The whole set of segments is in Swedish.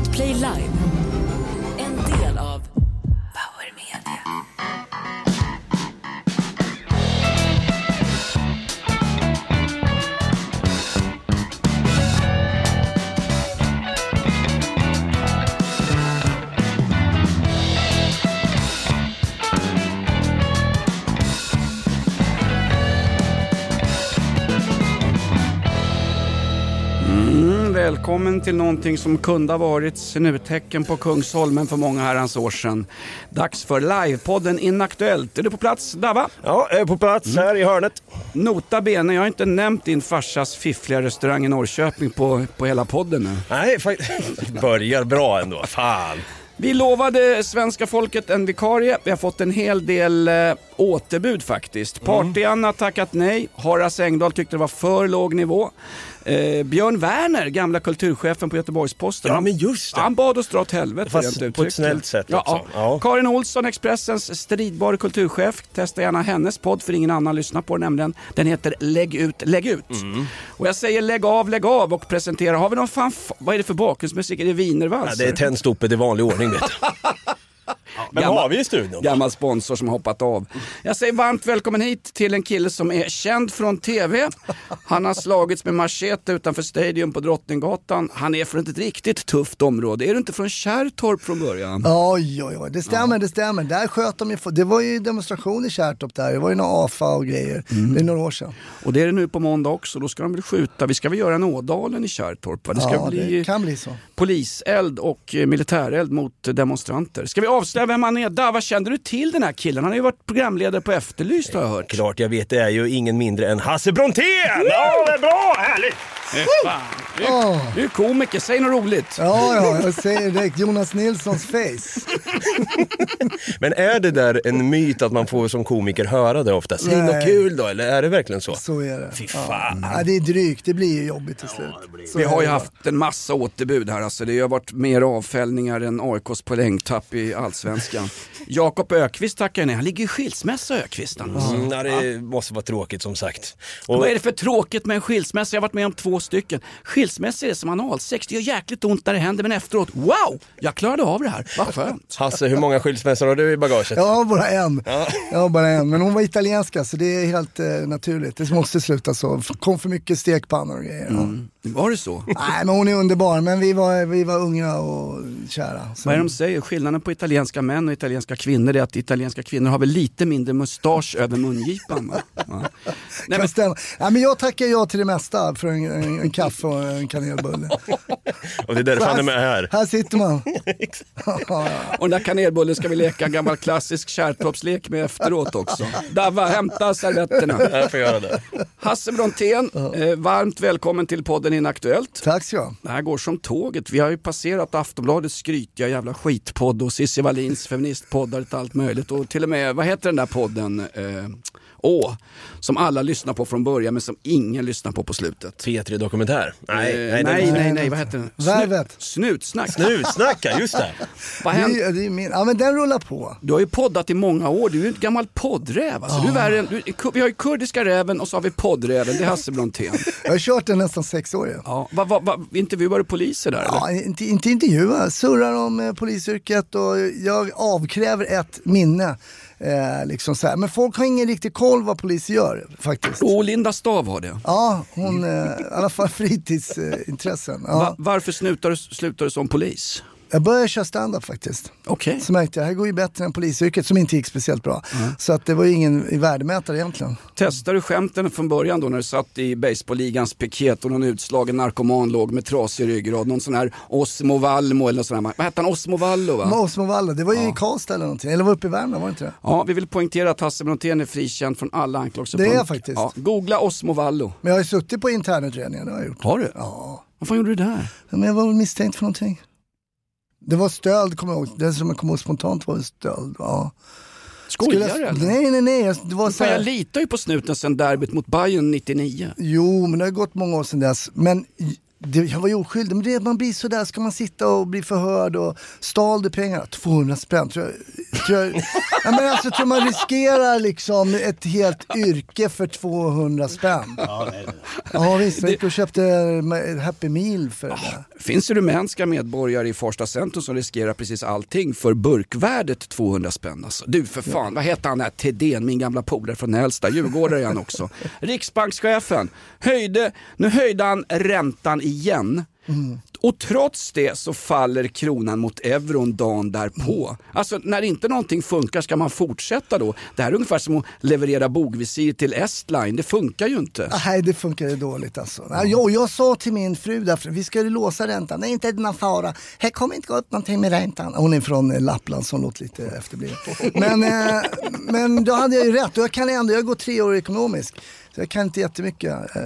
Podplay Live. Välkommen till någonting som kunde ha varit snuttecken på Kungsholmen för många herrans år sedan. Dags för livepodden Inaktuellt. Är du på plats, Dava? Ja, jag är på plats här i hörnet. Nota bene, jag har inte nämnt din farsas fiffliga restaurang i Norrköping på, på hela podden nu. Nej, faktiskt. Börjar bra ändå. Fan. Vi lovade svenska folket en vikarie. Vi har fått en hel del eh, återbud faktiskt. Party-Anna har tackat nej. Horace Engdahl tyckte det var för låg nivå. Eh, Björn Werner, gamla kulturchefen på Göteborgs-Posten. Ja, men just det. Han bad oss dra åt helvete Fast på ett snällt sätt ja, också. ja. Ja. Karin Olsson, Expressens stridbare kulturchef. Testa gärna hennes podd för ingen annan lyssnar på den nämligen. Den heter Lägg ut, lägg ut. Mm. Och jag säger lägg av, lägg av och presentera. Har vi någon fan, vad är det för bakgrundsmusik? Är det Ja, wienervalser? det är tändstoppet i vanlig ordning vet du. Men vad har vi i studion? Gammal sponsor som har hoppat av. Jag säger varmt välkommen hit till en kille som är känd från TV. Han har slagits med machete utanför Stadium på Drottninggatan. Han är från ett riktigt tufft område. Är du inte från Kärrtorp från början? Oj, oj, oj, det stämmer, det stämmer. Där sköt de ju, det var ju demonstration i Kärrtorp där, det var ju några AFA och grejer. Det är några år sedan. Och det är det nu på måndag också. Då ska de väl skjuta. Vi ska väl göra en Ådalen i Kärrtorp? Va? Det ska Ja, bli det kan bli så. poliseld och militäreld mot demonstranter. Ska vi avslöja vem han är? Dava, kände du till den här killen? Han har ju varit programledare på Efterlyst har jag hört. Klart jag vet, det är ju ingen mindre än Hasse Brontén! Ja, det är bra, härligt! Fan. Du, är- du är komiker, säg något roligt. Ja, ja, jag säger direkt Jonas Nilssons face. Men är det där en myt att man får som komiker höra det ofta? Säg något kul då, eller är det verkligen så? Så är det. Fy fan. Ja, det är drygt, det blir ju jobbigt till slut. Så Vi har ju haft en massa återbud här. Alltså. Det har varit mer avfällningar än AIKs poängtapp i Allsvenskan. Jakob Ökvist tackar nej. Han ligger i skilsmässa Ökvist. Alltså. Mm, ja, det måste vara tråkigt som sagt. Och, Vad är det för tråkigt med en skilsmässa? Jag har varit med om två stycken. Skilsmässa är som analsex. Det gör jäkligt ont när det händer men efteråt, wow! Jag klarade av det här. Vad skönt. Hasse, hur många skilsmässor har du i bagaget? Jag har bara en. Jag har bara en. Men hon var italienska så det är helt eh, naturligt. Det måste sluta så. Kom för mycket stekpannor och grejer. Ja. Var det så? Nej men hon är underbar, men vi var, vi var unga och kära. Så. Vad är det de säger? Skillnaden på italienska män och italienska kvinnor är att italienska kvinnor har väl lite mindre mustasch över mungipan. Va? Ja. Nej, men, stämma. Nej, men jag tackar ja till det mesta för en, en, en kaffe och en kanelbulle. Och det är därför han är med här. Här sitter man. och den där kanelbullen ska vi leka en gammal klassisk kärrtoppslek med efteråt också. Dava, hämta servetterna. Jag får göra det. Hasse Brontén, eh, varmt välkommen till podden Inaktuellt. Tack du ha. Det här går som tåget. Vi har ju passerat Aftonbladets skrytiga jävla skitpodd och Cissi Wallins feministpoddar och allt möjligt. Och till och med, vad heter den där podden? Eh, Åh, som alla lyssnar på från början men som ingen lyssnar på på slutet. P3 Dokumentär. Nej, Eh, nej, nej, nej, nej, vad heter den? Värvet. Snutsnack. Snutsnacka, just det. Vad händer? det är min, ja men den rullar på. Du har ju poddat i många år, du är ju en gammal poddräv. Alltså, du är värre än, du, vi har ju kurdiska räven och så har vi poddräven, det är Hasse Brontén. Jag har kört den nästan sex år ju. Ja, vad, vad, vad, intervjuar du poliser där eller? Ja, inte, inte intervjua, surrar om eh, polisyrket och jag avkräver ett minne. Eh, liksom så här. Men folk har ingen riktig koll vad poliser gör faktiskt. Och Linda Stav har det. Ja, hon, eh, i alla fall fritidsintressen. Va, Ja. varför slutar du, slutar du som polis? Jag började köra stand-up faktiskt. Okej. Så märkte jag, det här går ju bättre än polisyrket som inte gick speciellt bra. Så att det var ju ingen i värdemätare egentligen. Testade du skämten från början då när du satt i baseballligans piket och någon utslagen narkoman låg med trasig ryggrad? Någon sån här Osmo Valmo eller något sånt här. Vad hette han? Osmo Vallo va? Osmo Walla, det var ju i Karlstad eller någonting. Eller var uppe i Värmland, var det inte det? Ja, vi vill poängtera att Hasse Brontén är frikänd från alla anklagelser. Det är jag faktiskt. Ja, googla Osmo Vallo. Men jag har ju suttit på internutredningen, det har jag gjort. Har du? Ja. Vad fan gjorde du där? Men jag var väl misstänkt för någonting. Det var stöld, kommer jag ihåg. Det som jag kommer ihåg spontant var stöld. Ja. Skojar du eller? Nej, nej, nej. Det var så Fan, jag här... litar ju på snuten sen derbyt mot Bayern 99. Jo, men det har gått många år sedan dess. Men det, jag var ju oskyldig. Men det, man blir sådär, ska man sitta och bli förhörd och stal du pengar? 200 spänn tror jag. Tror jag, ja, men alltså, tror man riskerar liksom ett helt yrke för 200 spänn? Ja, visst, jag gick och köpte Happy Meal för det där. Finns det rumänska medborgare i Farsta centrum som riskerar precis allting för burkvärdet 200 spänn alltså. Du för fan, vad heter han där Thedéen, min gamla polare från Älvsta, djurgårdare han också. Riksbankschefen, höjde, nu höjde han räntan igen. Och trots det så faller kronan mot euron dagen därpå. Alltså när inte någonting funkar ska man fortsätta då. Det här är ungefär som att leverera bogvisir till Estline, det funkar ju inte. Ah, Nej, det funkade dåligt alltså. Ja. Jag, jag sa till min fru där, för vi skulle låsa räntan. Inte är det någon fara. Här kommer inte gå upp någonting med räntan. Hon är från eh, Lappland som låter lite efterbliven. Men, eh, men då hade jag ju rätt. Och jag kan ändå, jag går tre år ekonomisk. Så jag kan inte jättemycket eh,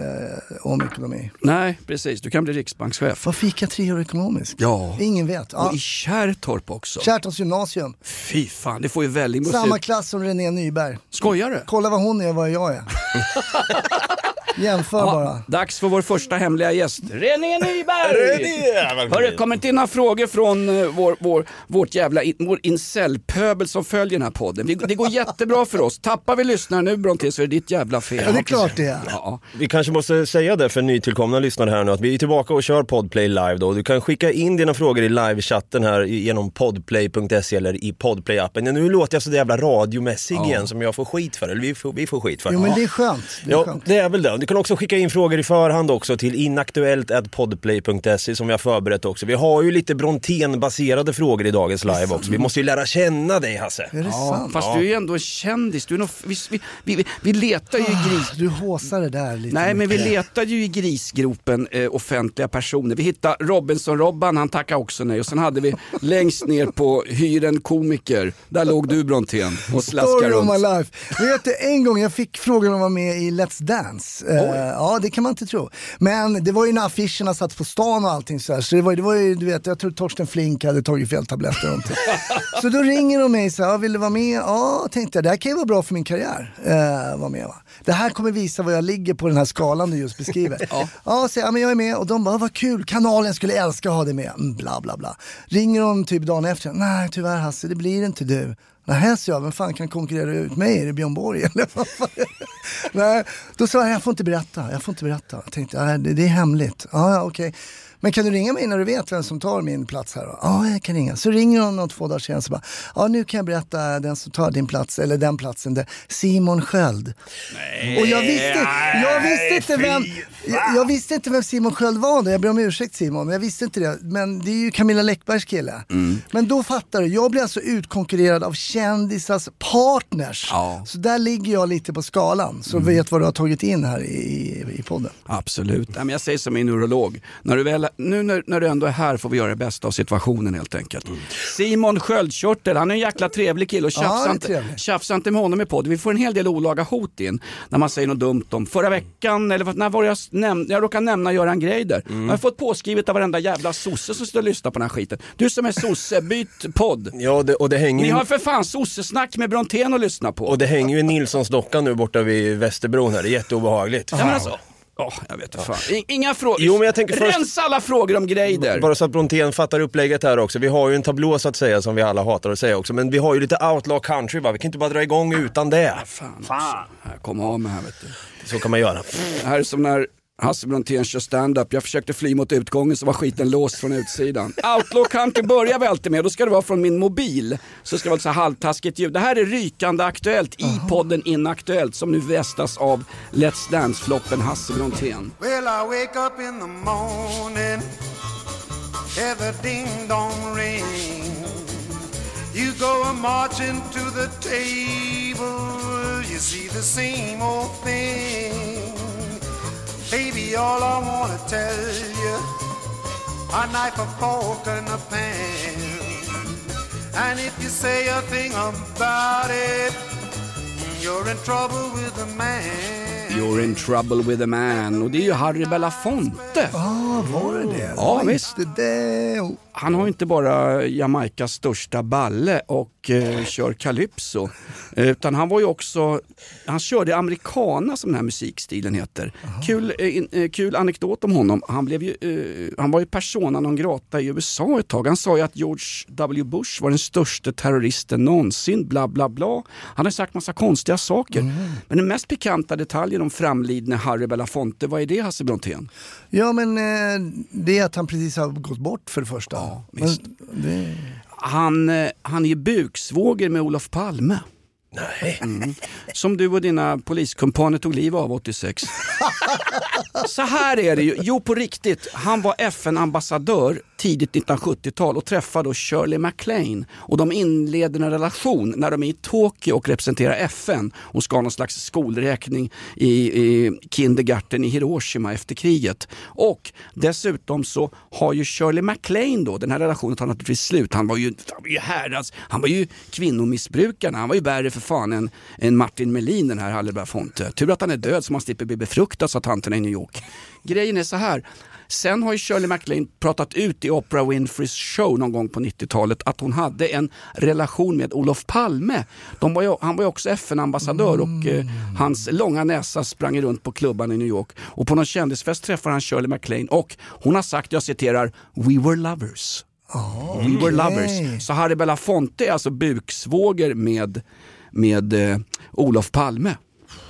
om ekonomi. Nej, precis. Du kan bli riksbankschef. Vad fick jag tre år ekonomisk? Ja. Ingen vet. Ja. Och i Kärrtorp också. Kärrtorps gymnasium. Fy fan, det får ju välling Samma klass som René Nyberg. Skojar du? Kolla vad hon är och vad jag är. Jämför bara. Dags för vår första hemliga gäst, René Nyberg! Hörru, kommer inte in några frågor från eh, vår, vår, vårt jävla vår incel-pöbel som följer den här podden? Vi, det går jättebra för oss. Tappar vi lyssnare nu Brontén så är det ditt jävla fel. Ja, det är klart det är. Ja. Vi kanske måste säga det för nytillkomna lyssnare här nu att vi är tillbaka och kör Podplay live då. Du kan skicka in dina frågor i livechatten här genom podplay.se eller i Podplay-appen. Nu låter jag så jävla radiomässig igen som jag får skit för, eller vi får, vi får skit för. Jo men det är skönt. Det är Ja, skönt. det är väl det. Du kan också skicka in frågor i förhand också till inaktuellt.podplay.se som vi har förberett också. Vi har ju lite Brontén-baserade frågor i dagens live också. Vi måste ju lära känna dig Hasse. Är det Ja, sant? fast du är ju ändå en kändis. Du är nog, vi, vi, vi, vi letar ju i gris... Du håsar det där lite Nej men vi mycket. letade ju i grisgropen eh, offentliga personer. Vi hittade Robinson-Robban, han tackade också nej. Och sen hade vi längst ner på hyren komiker, där låg du Brontén och slaskade Story of my runt. life. Vet du, en gång jag fick frågan om att vara med i Let's Dance. Eh, ja, det kan man inte tro. Men det var ju när affischerna satt på stan och allting så här. Så det var, det var ju, du vet, jag tror Torsten Flink hade tagit fel tabletter och någonting. Så då ringer de mig så här, "Ja, vill du vara med? Ja, tänkte jag, det här kan ju vara bra för min karriär. Eh, vara med va. Det här kommer visa var jag ligger på den här skalan du just beskriver. ja. så jag, ja, men jag är med och de bara, vad kul, kanalen skulle älska att ha dig med. Mm, bla bla bla. Ringer de typ dagen efter, nej tyvärr Hasse, det blir inte du. Nej, så jag, vem fan kan konkurrera ut mig? Är det Björn Borg eller? Nej, då sa jag, jag får inte berätta, jag får inte berätta. Jag tänkte, det, det är hemligt. Ja, ja, okej. Men kan du ringa mig när du vet vem som tar min plats här? Ja, jag kan ringa. Så ringer hon om två dagar senare så bara, ja nu kan jag berätta den som tar din plats, eller den platsen, det är Simon Sköld. Och jag visste, jag visste inte vem, jag, jag visste inte vem Simon Sköld var då. Jag ber om ursäkt Simon, jag visste inte det. Men det är ju Camilla Läckbergs kille. Men då fattar du, jag blir alltså utkonkurrerad av kändisars partners. Ja. Så där ligger jag lite på skalan. Så vet vad du har tagit in här i, i, podden. Absolut. Nej, jag säger som min urolog. När du väl, nu när, när du ändå är här får vi göra det bästa av situationen helt enkelt. Simon Sköldkörtel, han är en jäkla trevlig kille och Ja, tjafsa, är inte, tjafsa inte med honom i podd. Vi får en hel del olaga hot in när man säger något dumt om. Förra veckan, eller när var jag nämnde, jag råkade nämna Göran Greider. Jag har fått påskrivet av varenda jävla sosse som står och lyssnar på den här skiten. Du som är sosse, byt podd. Ja, det, och det hänger Ni har för fan sossesnack med Brontén att lyssna på. Och det hänger ju Nilssons docka nu borta vid Västerbron här, det är jätteobehagligt. Ja, men alltså, åh, jag vet inte fan. I- Inga frågor. Jo, men jag tänker först- Rensa alla frågor om Greider. Bara så att Brontén fattar upplägget här också. Vi har ju en tablå så att säga som vi alla hatar att säga också. Men vi har ju lite outlaw country va, vi kan inte bara dra igång utan det. Fan, Också. Här, kom av med här vet du. Så kan man göra. Det här är som när Hasse Brontén kör stand-up. Jag försökte fly mot utgången så var skiten låst från utsidan. Outlaw country börjar vi alltid med, då ska det vara från min mobil. Så ska det vara ett så halvtaskigt ljud. Det här är rykande aktuellt i podden Inaktuellt som nu västas av Let's Dance-floppen Hasse Brontén. Well, I wake up in the morning, hear the ding dong ring. You go a marching to the table, you see the same old thing. Baby, all I wanna tell you, a knife, a fork, and a pan. And if you say a thing about it, you're in trouble with the man. You're in trouble with a man. Och det är ju Harry Belafonte. Ah, Ja, var det det? Ja, visst. Det, det. Han har inte bara Jamaikas största balle och eh, kör calypso. eh, Utan han var ju också, han körde americana som den här musikstilen heter. Kul, eh, eh, kul anekdot om honom. Han, blev ju, eh, han var ju persona non grata i USA ett tag. Han sa ju att George W Bush var den största terroristen någonsin. Bla bla bla. Han har sagt massa konstiga saker. Men den mest pikanta detaljen om framlidne Harry Belafonte, vad är det Hasse Brontén? Ja, men eh, det är att han precis har gått bort för det första. Ja, visst. det, Han, eh, han är buksvåger med Olof Palme. Nej. Mm. Som du och dina poliskumpaner tog liv av 86. Så här är det ju. Jo, på riktigt. Han var FN-ambassadör tidigt 1970-tal och träffar då Shirley MacLaine. Och de inleder en relation när de är i Tokyo och representerar FN och ska ha någon slags skolräkning i, i kindergarten i Hiroshima efter kriget. Och dessutom så har ju Shirley MacLaine då, den här relationen tar naturligtvis slut. Han var ju, han var ju herrans, han var ju kvinnomissbrukaren. Han var ju värre för fan än, än Martin Melin den här Halle Belafonte. Tur att han är död så man slipper bli befruktad sa tanterna i New York. Grejen är så här. Sen har ju Shirley MacLaine pratat ut i Oprah Winfreys show någon gång på 90-talet att hon hade en relation med Olof Palme. Var ju, han var ju också FN-ambassadör och eh, hans långa näsa sprang runt på klubban i New York. Och på någon kändisfest träffar han Shirley MacLaine och hon har sagt, jag citerar, We were lovers. We were lovers. Så Harry Belafonte är alltså buksvåger med, med eh, Olof Palme.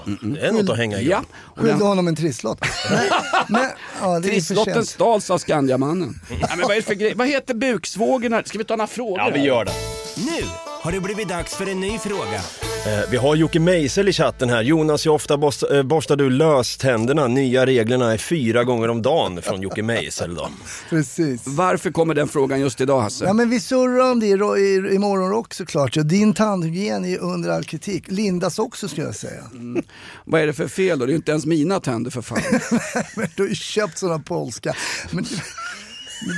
Det är något att hänga i. Ja, skyllde honom en trisslott. men, ja, trisslotten stals av Skandiamannen. ja, men vad, är det för grej? vad heter buksvågorna? Ska vi ta några frågor? Ja, vi gör det. Nu har det blivit dags för en ny fråga. Eh, vi har Jocke Meisel i chatten här. Jonas, hur ofta borst, eh, borstar du löständerna? Nya reglerna är fyra gånger om dagen från Jocke Meisel då. Precis. Varför kommer den frågan just idag Hasse? Ja men vi surrar om det i, i, i morgonrock såklart. Ja, din tandhygien är under all kritik. Lindas också skulle jag säga. Vad är det för fel då? Det är ju inte ens mina tänder för fan. men du har ju köpt sådana polska. Men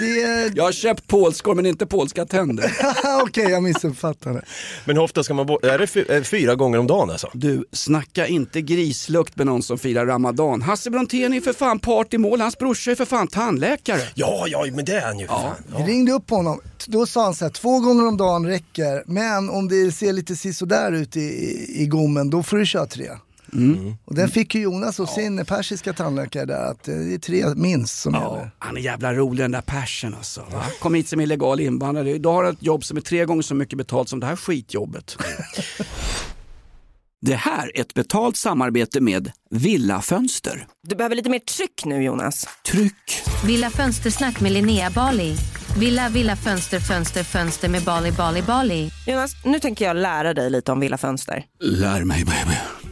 det är... Jag har köpt polskor men inte polska tänder. Okej, jag missuppfattade. Men hur ofta ska man borsta? Är det fy, fyra gånger om dagen alltså? Du, snacka inte grislukt med någon som firar Ramadan. Hasse Brontén är för fan part i mål. Hans brorsa är för fan tandläkare. Ja, ja, men det är han ju för fan. Vi ringde upp honom. Då sa han så här, två gånger om dagen räcker. Men om det ser lite sisådär ut i, i, i gommen, då får du köra tre. Och den fick ju Jonas och sin persiska tandläkare där, att eh, det är tre minst som Ja, gäller. han är jävla rolig den där persen alltså. Va? Kom hit som illegal invandrare. Idag har han ett jobb som är tre gånger så mycket betalt som det här skitjobbet. Det här är ett betalt samarbete med Villa Fönster. Du behöver lite mer tryck nu Jonas. Tryck! Villa Fönstersnack med Linnea Bali. Villa, villa, fönster, fönster, fönster med Bali, Bali, Bali. Jonas, nu tänker jag lära dig lite om Villa Fönster. Lär mig baby.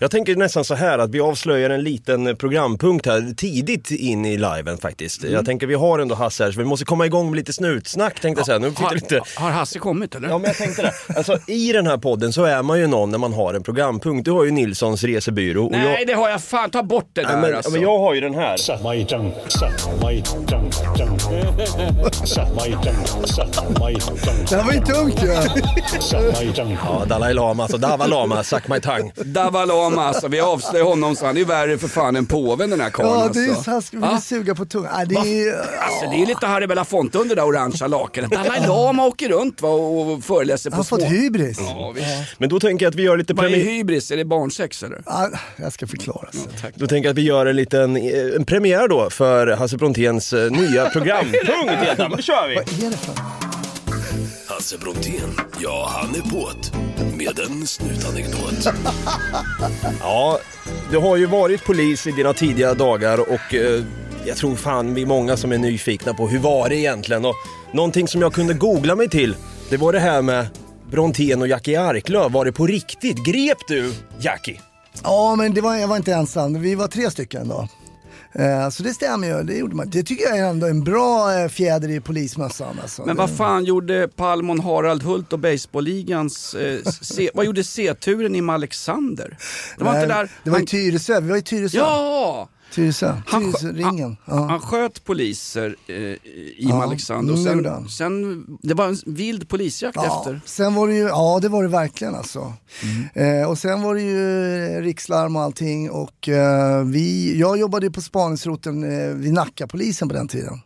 Jag tänker nästan så här att vi avslöjar en liten programpunkt här tidigt in i liven faktiskt. Mm. Jag tänker vi har ändå Hasse här så vi måste komma igång med lite snutsnack tänkte jag säga. Nu fick Har, lite... har Hasse kommit eller? Ja men jag tänkte det. Alltså i den här podden så är man ju någon när man har en programpunkt. Du har ju Nilssons resebyrå. Och Nej jag... det har jag fan, ta bort det där Ja, men, alltså. men jag har ju den här. Det här var ju tungt ju. Ja, Dalai Lama, alltså Dava Lama, suck my tongue. Davalama alltså, vi avslöjar honom så han är ju värre för fan än påven den här karln Ja, alltså. det är så här, ska vi Va? suga på tungan. Nej, det är, Alltså det är lite Harry Belafonte under det där orangea lakanet. Dalai Lama åker runt va, och föreläser på han har fått hybris. Ja. Men då tänker jag att vi gör lite Vad är premiär. hybris? Är det barnsex eller? Ja, jag ska förklara sen. Då tänker jag att vi gör en liten eh, en premiär då för Hasse Bronténs eh, nya programpunkt. då kör vi! Vad är det för? Hasse Brontén, ja han är på't med en snutanekdot. Ja, du har ju varit polis i dina tidiga dagar och eh, jag tror fan vi är många som är nyfikna på hur var det egentligen? Och någonting som jag kunde googla mig till, det var det här med Brontén och Jackie Arklöv. Var det på riktigt? Grep du Jackie? Ja, men det var, jag var inte ensam. Vi var tre stycken då. Eh, Så det stämmer ju. Det, gjorde man. det tycker jag är ändå en bra eh, fjäder i polismössan. Alltså. Men vad fan gjorde Palmon Harald Hult och baseballligans, eh, vad gjorde C-turen i Malexander? Det var Nej, inte där... Det var i Tyresö. Vi var i Tyresö. Ja! Tyresö. Han. Han Ja. sköt poliser eh, i Ja, Malexander och sen, han. sen, det var en vild polisjakt Ja, efter. sen var det ju, ja det var det verkligen alltså. Mm. Eh, och sen var det ju eh, rikslarm och allting och eh, vi, jag jobbade ju på spaningsroteln eh, vid Nackapolisen på den tiden.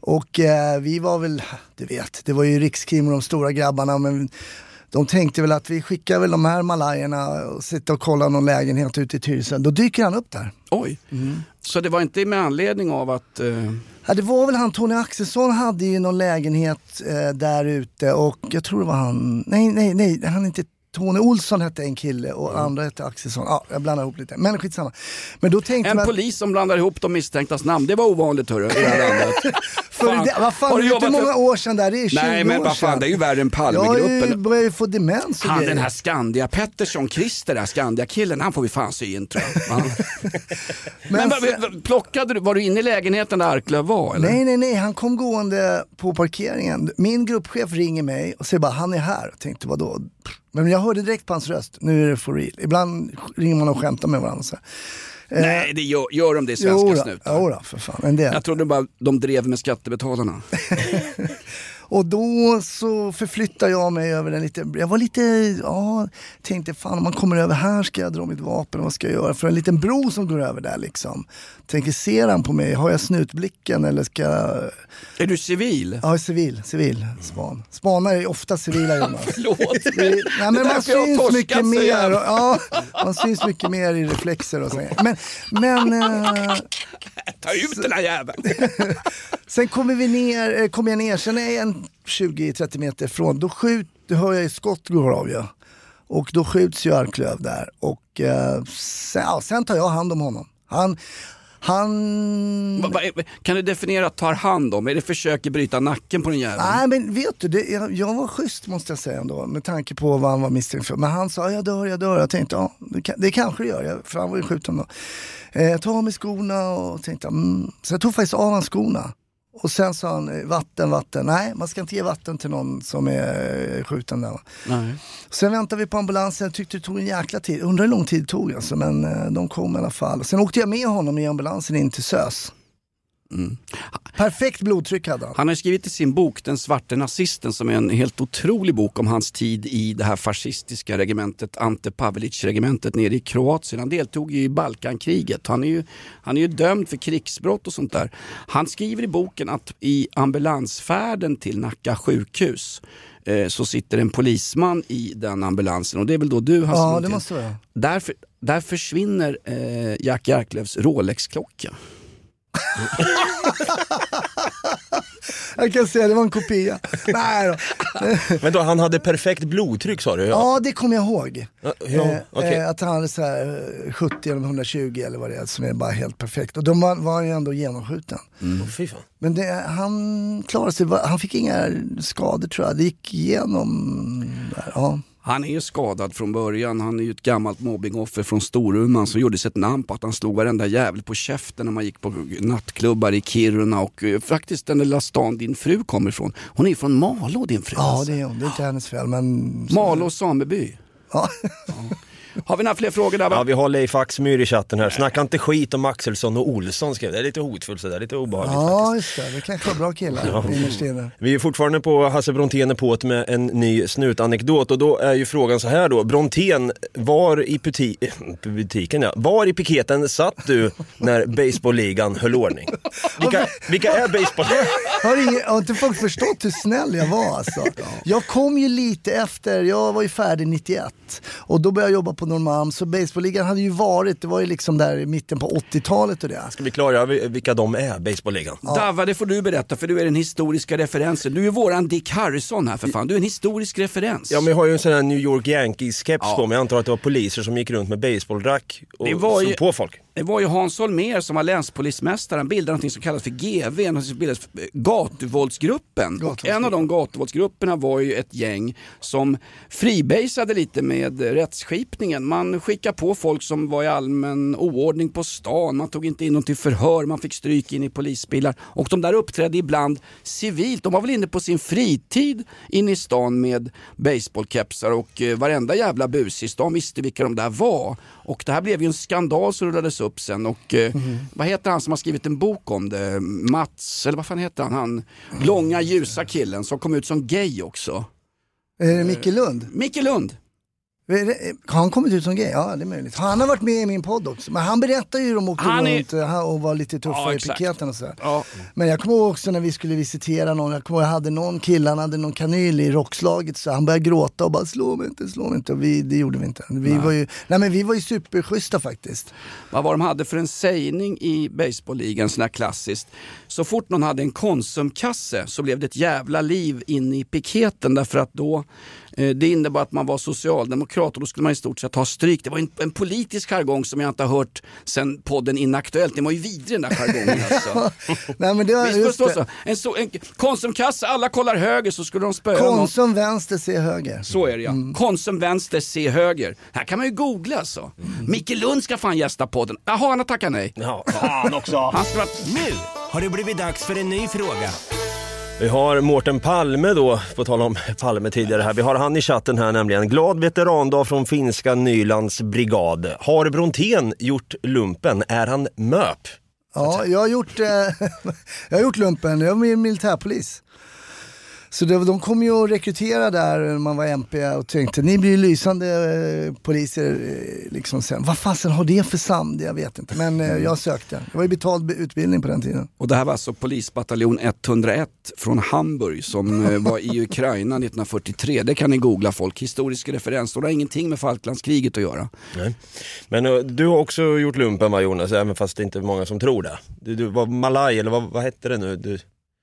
Och eh, vi var väl, du vet, det var ju rikskrim och de stora grabbarna men de tänkte väl att vi skickar väl de här malajerna och sitta och kolla någon lägenhet ute i Tyresö. Då dyker han upp där. Oj. Så det var inte med anledning av att... Eh, Ja, det var väl han, Tony Axelsson hade ju någon lägenhet eh, där ute och jag tror det var han, nej nej nej, han är inte Tony Olsson hette en kille och andra hette Axelsson. Ja, jag blandar ihop lite. Men skitsamma. Men då tänkte en man... polis som blandar ihop de misstänktas namn, det var ovanligt hörru, i det här landet. För det, vad fan, har det du är inte jobbat många år sedan där, det är 20 Nej men vad fan, det är ju värre än Jag har ju Palmegruppen. få demens Han grejer. den här Skandia Pettersson, Christer där, Skandia-killen, han får vi fan sy in tror jag. Ja. men vad- sen- plockade du, var du inne i lägenheten där Arklöv var eller? Nej, nej, nej, han kom gående på parkeringen. Min gruppchef ringer mig och säger bara, han är här. Jag tänkte, vadå? Men jag hörde direkt på hans röst, nu är det for real. Ibland ringer man och skämtar med varandra. Så. Eh, Nej, det gör, gör de det i svenska jo då, snutar? jo då, för fan. En del. Jag trodde bara de drev med skattebetalarna. Och då så förflyttar jag mig över en liten, jag var lite, ja, tänkte fan om man kommer över här ska jag dra mitt vapen, vad ska jag göra? För en liten bro som går över där liksom. Tänker, ser han på mig? Har jag snutblicken eller ska jag... Är du civil? Ja, civil, civil span. Spanare är ofta civila Jonas. Förlåt. Det- Nej, men man syns mycket mer. Och, ja, man syns mycket mer i reflexer och så. Men, men eh, Ta ut den här jäveln. sen kommer vi ner, eh, kommer jag ner, sen är jag en 20-30 meter ifrån, då, skjut, då hör jag ju skott går av ju. Och då skjuts ju Arklöv där. Och eh, sen, ja, sen tar jag hand om honom. Han, han... Va- Kan du definiera tar hand om? Är det försöker bryta nacken på den jäveln? Nej men vet du, det, jag, jag var schysst måste jag säga ändå med tanke på vad han var misstänkt för. Men han sa jag dör, jag dör. Jag tänkte ja, det, kan, det kanske det gör, jag, för han var ju skjuten då. Eh, jag tog av mig skorna och tänkte mm. Så jag tog faktiskt av hans skorna. Och sen sa han vatten, vatten. Nej, man ska inte ge vatten till någon som är eh, skjuten där. Nej. Sen väntade vi på ambulansen, jag tyckte det tog en jäkla tid. Undrar hur lång tid det tog alltså, men eh, de kom i alla fall. Sen åkte jag med honom i ambulansen in till SÖS. Perfekt blodtryck hade han. Han har skrivit i sin bok Den svarte nazisten som är en helt otrolig bok om hans tid i det här fascistiska regementet Ante Pavelic-regementet nere i Kroatien. Han deltog ju i Balkankriget. Han är ju, han är ju dömd för krigsbrott och sånt där. Han skriver i boken att i ambulansfärden till Nacka sjukhus eh, så sitter en polisman i den ambulansen och det är väl då du Hasse Ja, det måste vara. Där, för, där försvinner eh, Jack Arklövs Rolex-klocka. Jag kan säga det var en kopia. Nej då. Men då, han hade perfekt blodtryck sa du? Ja, det kommer jag ihåg. Ja, ja, Eh, okej. eh, att han hade så här eh, 70 eller 120 eller vad det är som är bara helt perfekt. Och de var, var ju ändå genomskjuten. Fan. Men det, han klarade sig, han fick inga skador tror jag. Det gick igenom där, ja. Han är skadad från början. Han är ju ett gammalt mobbingoffer från Storuman som gjorde sig ett namn på att han slog varenda jävel på käften när man gick på nattklubbar i Kiruna och eh, faktiskt den lilla stan din fru kommer ifrån. Hon är från Malå din fru. Ja, alltså. det är hon. Det är inte hennes fel. Men... Malå sameby. Ja. Har vi några fler frågor där? Ja, vi har Leif Axmyr i chatten här. Snacka inte skit om Axelsson och Olsson skrev Det är lite hotfullt sådär, lite obehagligt ja, just det. Det kanske var bra killar inne. Vi är fortfarande på Hasse Brontén är på med en ny snutanekdot och då är ju frågan så här då. Brontén, var i buti butiken ja, var i piketen satt du när baseballligan höll ordning? Vilka, vilka är baseball? Har, ingen, har inte folk förstått hur snäll jag var alltså? Jag kom ju lite efter, jag var ju färdig 91 och då började jag jobba på Norrmalm så baseballligan hade ju varit, det var ju liksom där i mitten på 80-talet och det. Ska vi klargöra vilka de är, baseballligan? Davva, det får du berätta för du är den historiska referensen. Du är våran Dick Harrison här för fan. Du är en historisk referens. Ja men jag har ju en sån här New York Yankees-keps Ja. på mig. Jag antar att det var poliser som gick runt med baseballrack och Det var ju- på folk. Det var ju Hans Holmér som var länspolismästare. Han bildade något som kallas för GV, något som bildades för eh, Gatuvåldsgruppen. Och en av de gatuvåldsgrupperna var ju ett gäng som freebasade lite med rättsskipningen. Man skickade på folk som var i allmän oordning på stan, man tog inte in dem till förhör, man fick stryk in i polisbilar. Och de där uppträdde ibland civilt. De var väl inne på sin fritid inne i stan med baseballkepsar och eh, varenda jävla bus i stan visste vilka de där var. Och det här blev ju en skandal som rullades upp sen och eh, vad heter han som har skrivit en bok om det? Mats, eller vad fan heter han? Han långa ljusa killen som kom ut som gay också. Är det Micke Lund? Micke Lund. Har han kommit ut som gay? Ja, det är möjligt. Han har varit med i min podd också. Men han berättar ju hur de åkte Han är- runt eh, och var lite tuffa Ja, i piketen och sådär. Ja. Men jag kommer ihåg också när vi skulle visitera någon, jag kommer ihåg jag hade någon kille, han hade någon kanyl i rockslaget så han började gråta och bara slå mig inte, slå mig inte. Och vi, det gjorde vi inte. Vi var ju, nej men vi var ju superschyssta faktiskt. Vad var de hade för en sägning i baseballligan, sån här klassiskt. Så fort någon hade en Konsumkasse så blev det ett jävla liv in i piketen därför att då eh, det innebar att man var socialdemokrat och då skulle man i stort sett ha stryk. Det var en, en politisk jargong som jag inte har hört sen podden Inaktuellt. Den var ju vidrig den där jargongen alltså. nej men det var Visst det så? En, så, en Konsumkasse, alla kollar höger så skulle de spöa någon. Konsum vänster, se höger. Så är det ja. Konsum vänster, se höger. Här kan man ju googla alltså. Micke Lund ska fan gästa podden. Jaha, han har tackat nej. Ja, fan också. Han ska. Nu har det blivit dags för en ny fråga. Vi har Mårten Palme då, på tal om Palme tidigare här. Vi har han i chatten här nämligen. Glad veterandag från finska Nylands brigad. Har Brontén gjort lumpen? Är han MÖP? Ja, jag har gjort, eh, jag har gjort lumpen, jag var militärpolis. Så det, de kom ju att rekrytera där när man var MP och tänkte ni blir ju lysande eh, poliser. Eh, liksom sen. Vad fasen har det för samd? Jag vet inte. Men eh, jag sökte. Det var ju betald be- utbildning på den tiden. Och det här var alltså polisbataljon 101 från Hamburg som eh, var i Ukraina 1943. Det kan ni googla folk, historisk referens. Det har ingenting med Falklandskriget att göra. Nej. Men eh, du har också gjort lumpen va Jonas, även fast det inte är många som tror det. Du, du var malaj, eller vad, vad hette det nu? Du,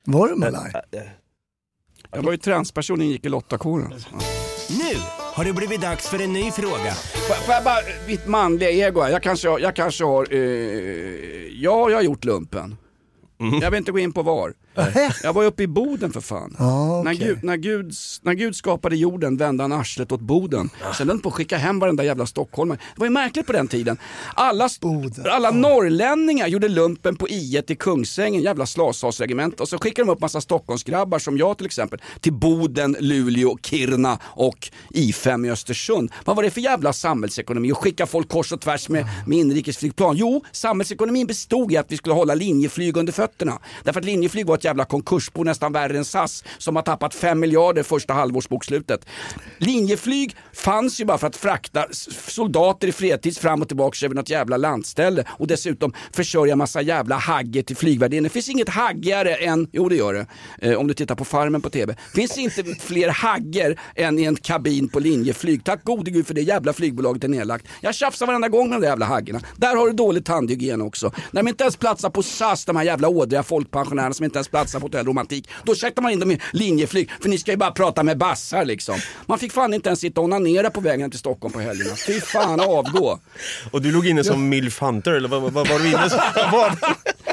Var du malaj? Äh, äh, Jag var ju transperson och gick i lottakåren. Ja. Nu har det blivit dags för en ny fråga. Får får jag bara, mitt manliga ego här. Jag kanske, har- jag kanske har, eh, ja jag har gjort lumpen. Jag vill inte gå in på var. Jag var uppe i Boden för fan. Ja, När, okej. Gud, när, Gud, när Gud skapade jorden vände han arslet åt Boden. Sen höll på att skicka hem varenda jävla stockholmare. Det var ju märkligt på den tiden. Alla, Boden. alla norrlänningar gjorde lumpen på I1 i Kungsängen, jävla slashavsregement. Och så skickade de upp massa Stockholmsgrabbar som jag till exempel till Boden, Luleå, Kiruna och I5 i Östersund. Vad var det för jävla samhällsekonomi att skicka folk kors och tvärs med, med inrikesflygplan? Jo, samhällsekonomin bestod i att vi skulle hålla linjeflyg under fötterna. Därför att linjeflyg var ett jävla konkursbo nästan värre än SAS som har tappat 5 miljarder första halvårsbokslutet. Linjeflyg fanns ju bara för att frakta soldater i fredstid fram och tillbaka över något jävla landställe och dessutom försörja massa jävla hagge till flygvärdinnor. Det finns inget haggigare än, jo det gör det, eh, om du tittar på Farmen på TV. finns inte fler hagger än i en kabin på Linjeflyg. Tack gode gud för det jävla flygbolaget är nedlagt. Jag tjafsar varenda gång med de där jävla haggorna. Där har du dålig tandhygien också. När de inte ens platsar på SAS, de här jävla ådriga folkpensionärerna som inte ens statsa på Hotell Romantik. Då checkar man in dem i linjeflyg, för ni ska ju bara prata med bassar liksom. Man fick fan inte ens sitta och onanera på vägen till Stockholm på helgerna. Fy fan avgå. Och du låg inne som milf hunter eller vad, vad, vad var du inne som?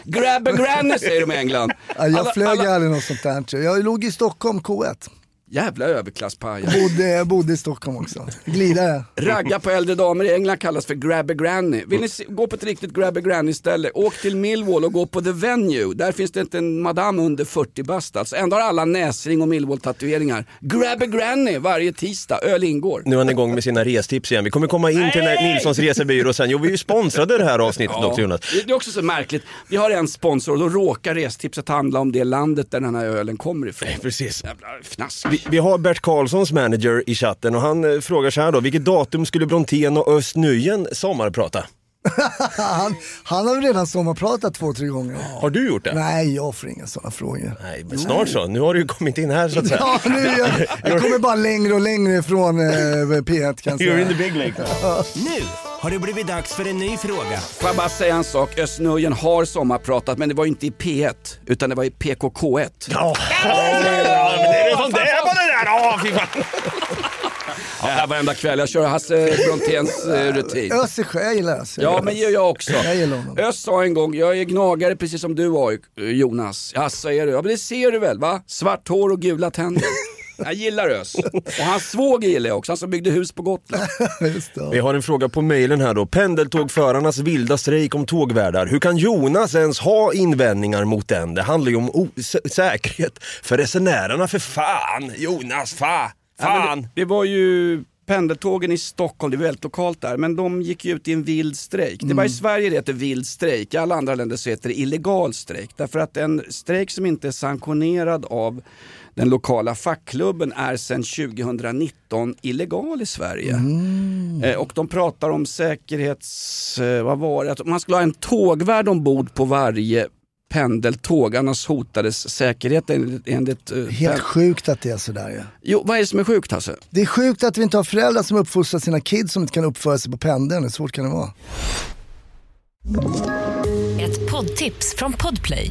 Grab a granny säger de i England. Ja, jag Alla- flög alla- aldrig något sånt där. Jag låg i Stockholm K1. Jävla överklasspajar. Bodde, jag bodde i Stockholm också. Glidare. Ragga på äldre damer i England kallas för grab a granny. Vill ni se, gå på ett riktigt grab a granny ställe, åk till Millwall och gå på the venue. Där finns det inte en madam under 40 bast alltså. Ändå har alla näsring och Millwall tatueringar. Grab a granny varje tisdag, öl ingår. Nu är han igång med sina restips igen. Vi kommer komma in till Nej! Nilssons resebyrå sen. Jo, vi är ju sponsrade det här avsnittet också Jonas. Det det är också så märkligt. Vi har en sponsor och då råkar restipset handla om det landet där den här ölen kommer ifrån. Precis. Jävla fnask. Vi, vi har Bert Karlssons manager i chatten och han eh, frågar så här då. Vilket datum skulle Brontén och Öst Nujen sommarprata? han, han har redan sommarpratat två, tre gånger. Har du gjort det? Nej, jag får inga sådana frågor. Nej, men snart så. Nu har du ju kommit in här så att säga. Ja, nu, jag, jag kommer bara längre och längre ifrån eh, P1 kan jag You're in säga. the big league. Nu har det blivit dags för en ny fråga. Får jag bara säga en sak, Östnöjen har sommarpratat men det var inte i P1 utan det var i PKK1. Ja, men det är sånt där på det där. Ja, här varenda kväll, jag kör Hasse Bronténs eh, rutin. Össe sjö, jag gillar Össe. Ja men det gör jag också. Jag gillar honom. Öst sa en gång, jag är gnagare precis som du var eh, Jonas. Ja så är du. Ja men det ser du väl va? Svart hår och gula tänder. Jag gillar Ös. Och hans svåger gillar jag också, han som byggde hus på Gotland. Just det. Vi har en fråga på mejlen här då. Pendeltågförarnas vilda strejk om tågvärdar. Hur kan Jonas ens ha invändningar mot den? Det handlar ju om säkerhet för resenärerna för fan. Jonas, fa, Ja, fan. det, det var ju pendeltågen i Stockholm, det är väldigt lokalt där, men de gick ju ut i en vild strejk. Det var i Sverige det heter vild strejk, i alla andra länder så heter det illegal strejk. Därför att en strejk som inte är sanktionerad av den lokala fackklubben är sedan 2019 illegal i Sverige. Eh, och de pratar om säkerhets... Eh, vad var det? Att man skulle ha en tågvärd ombord på varje pendeltåg, annars hotades säkerheten enligt... Eh, Helt pen- sjukt att det är sådär ju. Jo, vad är det som är sjukt Hasse? Det är sjukt att vi inte har föräldrar som uppfostrar sina kids som inte kan uppföra sig på pendeln. Hur svårt kan det vara? Ett poddtips från Podplay.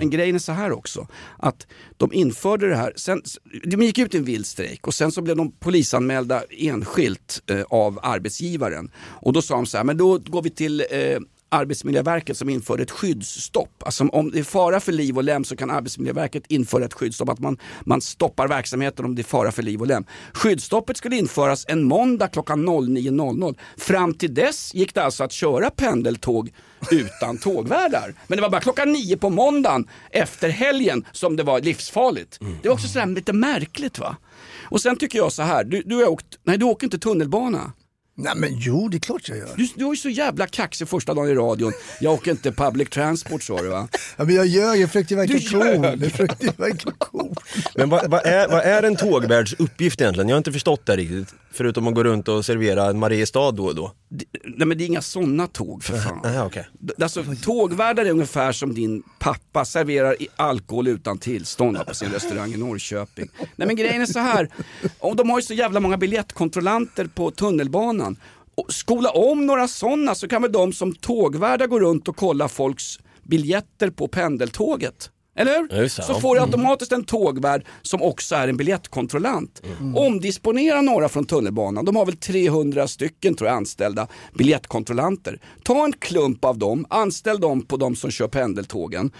Men grejen är så här också, att de införde det här, sen, de gick ut i en vild strejk och sen så blev de polisanmälda enskilt eh, av arbetsgivaren. Och då sa de så här, men då går vi till eh, Arbetsmiljöverket som införde ett skyddsstopp. Alltså om det är fara för liv och lem så kan Arbetsmiljöverket införa ett skyddsstopp, att man, man stoppar verksamheten om det är fara för liv och lem. Skyddsstoppet skulle införas en måndag klockan 09.00. Fram till dess gick det alltså att köra pendeltåg utan tågvärdar. Men det var bara klockan nio på måndagen efter helgen som det var livsfarligt. Det var också sådär lite märkligt va. Och sen tycker jag så här, du, du har åkt, nej du åker inte tunnelbana. Nej men jo, det är klart jag gör. Du, du var ju så jävla kaxig första dagen i radion. Jag åker inte public transport sa du va? Ja, men jag ljög, jag försökte verka cool. Jag försökte verka cool. Men vad, vad, är, vad är en tågvärds uppgift egentligen? Jag har inte förstått det riktigt. Förutom att gå runt och servera en Mariestad då och då. Det, nej men det är inga sådana tåg för fan. Nej, okej. D- Alltså, tågvärdar är ungefär som din pappa serverar i alkohol utan tillstånd på sin restaurang i Norrköping. Nej men grejen är så här, och de har ju så jävla många biljettkontrollanter på tunnelbanan. Och skola om några sådana så kan väl de som tågvärdar gå runt och kolla folks biljetter på pendeltåget. Eller hur? Så ja. får du automatiskt en tågvärd som också är en biljettkontrollant. Omdisponera några från tunnelbanan. De har väl 300 stycken tror jag anställda biljettkontrollanter. Ta en klump av dem, anställ dem på de som kör pendeltågen.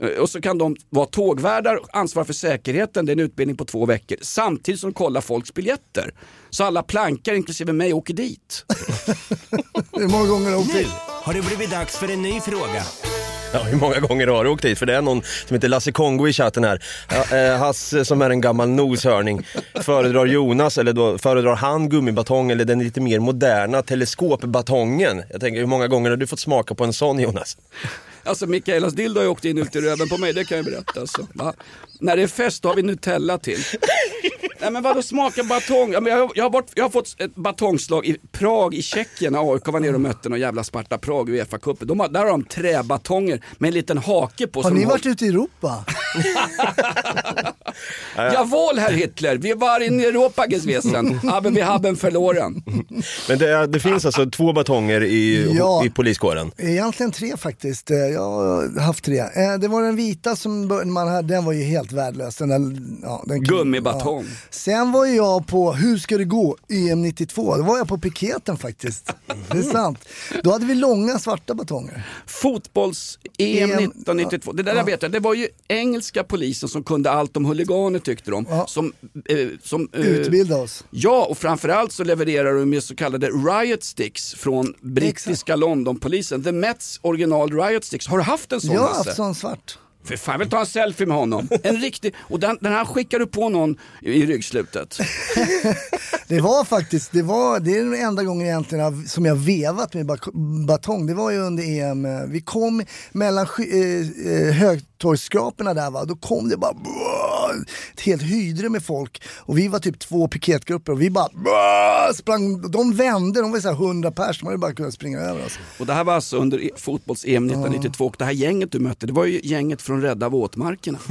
Eh, Och så kan de vara tågvärdar och ansvara för säkerheten, det är en utbildning på två veckor. Samtidigt som de kollar folks biljetter. Så alla plankar, inklusive mig, åker dit. Hur många gånger har jag åkt Nu dit? har det blivit dags för en ny fråga. Ja, hur många gånger har du åkt dit? För det är någon som heter Lasse Kongo i chatten här. Ja, eh, Hasse som är en gammal noshörning. Föredrar Jonas, eller då föredrar han gummibatong eller den lite mer moderna teleskopbatongen? Jag tänker, hur många gånger har du fått smaka på en sån Jonas? Alltså Mikaelas dildo har ju åkt in ut i röven på mig, det kan jag berätta. Alltså. Va? När det är fest då har vi Nutella till. Nej men vadå smaka batong? Jag, har- jag, har varit, jag har fått ett batongslag i Prag i Tjeckien när AIK var nere och mötte någon jävla Sparta Prag i Uefa-cupen. Där har de träbatonger med en liten hake på. Har ni varit ute i Europa? Jawohl herr Hitler, vi var in i Europa gewesen, aber wir haben verloren. Men det, det finns alltså två batonger i, Ja. i poliskåren. Egentligen tre faktiskt. Eh, Jag har haft tre. Eh, Det var den vita som man hade, den var ju helt värdelös. Den där, ja, den, Gummibatong. Ja. Sen var jag på Hur ska det gå? EM 92. Då var jag på piketen faktiskt. Det är sant. Då hade vi långa svarta batonger. Fotbolls-EM EM, 1992, det där ja. vet jag, det var ju engelska polisen som kunde allt om huliganer tyckte de. Som, eh, som, eh, Utbilda oss. Ja, och framförallt så levererar de med så kallade riot sticks från brittiska Londonpolisen. The Mets original riot sticks. Har du haft en sån Jag har haft sån svart. För fan, jag vill ta en selfie med honom. En riktig, och den, den här skickar du på någon i, ryggslutet. Det var faktiskt, det, var, det är den enda gången egentligen som jag vevat med batong. Det var ju under EM, eh, vi kom mellan eh, eh, högtorgsskraporna där va, då kom det bara ett helt hydre med folk. Och vi var typ två piketgrupper och vi bara sprang, de vände, de var så här 100 pers, de hade bara kunnat springa över oss. Och det här var alltså under e- fotbolls-EM 1992 och det här gänget du mötte, det var ju gänget från Rädda våtmarkerna.